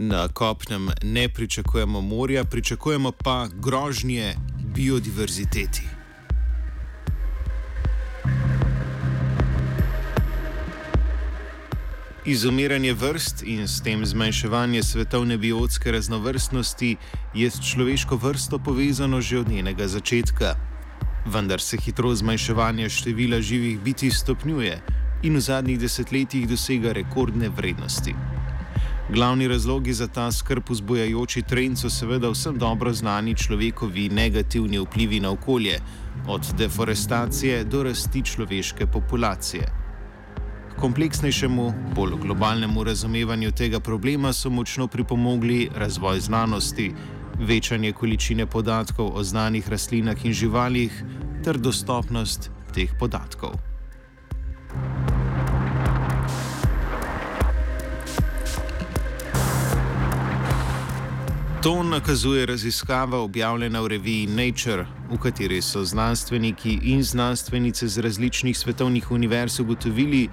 Na kopnem ne pričakujemo morja, pričakujemo pa grožnje biodiverziteti. Izumiranje vrst in s tem zmanjševanje svetovne biotske raznovrstnosti je s človeško vrsto povezano že od njenega začetka. Vendar se hitrost zmanjševanja števila živih biti stopnjuje in v zadnjih desetletjih dosega rekordne vrednosti. Glavni razlogi za ta skrb vzbujajoči trend so seveda vsem dobro znani človekovi negativni vplivi na okolje, od deforestacije do rasti človeške populacije. Kompleksnejšemu, bolj globalnemu razumevanju tega problema so močno pripomogli razvoj znanosti, večanje količine podatkov o znanih rastlinah in živalih ter dostopnost teh podatkov. To nakazuje raziskava objavljena v reviji Nature, v kateri so znanstveniki in znanstvenice z različnih svetovnih univerz ugotovili,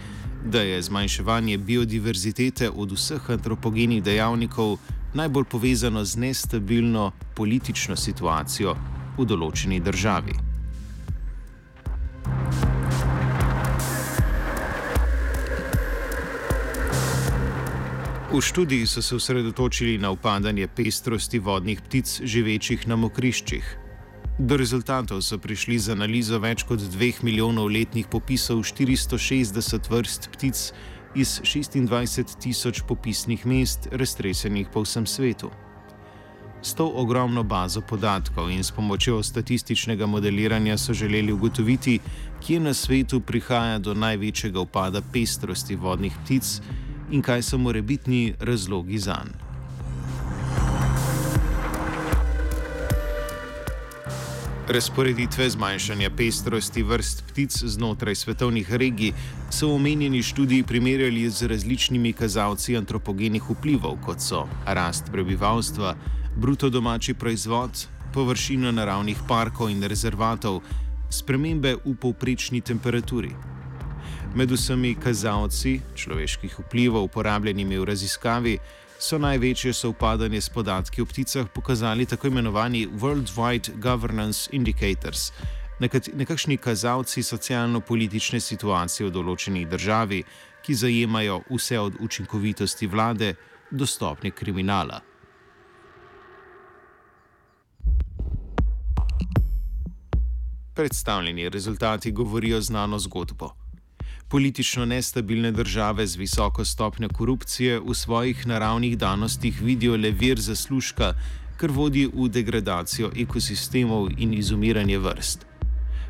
da je zmanjševanje biodiverzitete od vseh antropogenih dejavnikov najbolj povezano z nestabilno politično situacijo v določeni državi. V študiji so se osredotočili na upadanje pestrosti vodnih ptic, živečih na mokriščih. Do rezultatov so prišli z analizo več kot 2 milijonov letnih popisov 460 vrst ptic iz 26 tisoč popisnih mest, raztresenih po vsem svetu. S to ogromno bazo podatkov in s pomočjo statističnega modeliranja so želeli ugotoviti, kje na svetu prihaja do največjega upada pestrosti vodnih ptic in kaj so morebitni razlogi za njih. Razporeditve zmanjšanja pestrosti vrst ptic znotraj svetovnih regij so v omenjeni študiji primerjali z različnimi kazalci antropogenih vplivov, kot so rast prebivalstva, bruto domači proizvod, površina naravnih parkov in rezervatov, spremembe v povprečni temperaturi. Med vsemi kazalci človeških vplivov, uporabljenimi v raziskavi, so največje sovpadanje s podatki o pticah pokazali tako imenovani Worldwide Governance Indicators, nekakšni kazalci socialno-politične situacije v določeni državi, ki zajemajo vse od učinkovitosti vlade do stopnje kriminala. Predstavljeni rezultati govorijo znano zgodbo. Politično nestabilne države z visoko stopnjo korupcije v svojih naravnih danostih vidijo le vir zaslužka, kar vodi v degradacijo ekosistemov in izumiranje vrst.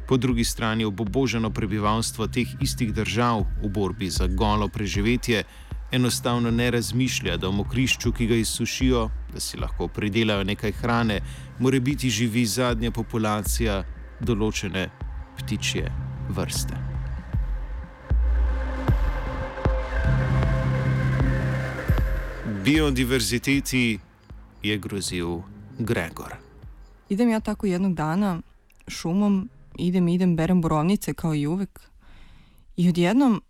Po drugi strani oboboženo prebivalstvo teh istih držav v borbi za golo preživetje enostavno ne razmišlja, da v mokrišču, ki ga izsušijo, da si lahko pridelajo nekaj hrane, mora biti živi zadnja populacija določene ptičje vrste. Biodiverziteti je grozil Gregor. Idem ja tako jednog dana šumom, idem, idem, berem borovnice kao i uvek. I odjednom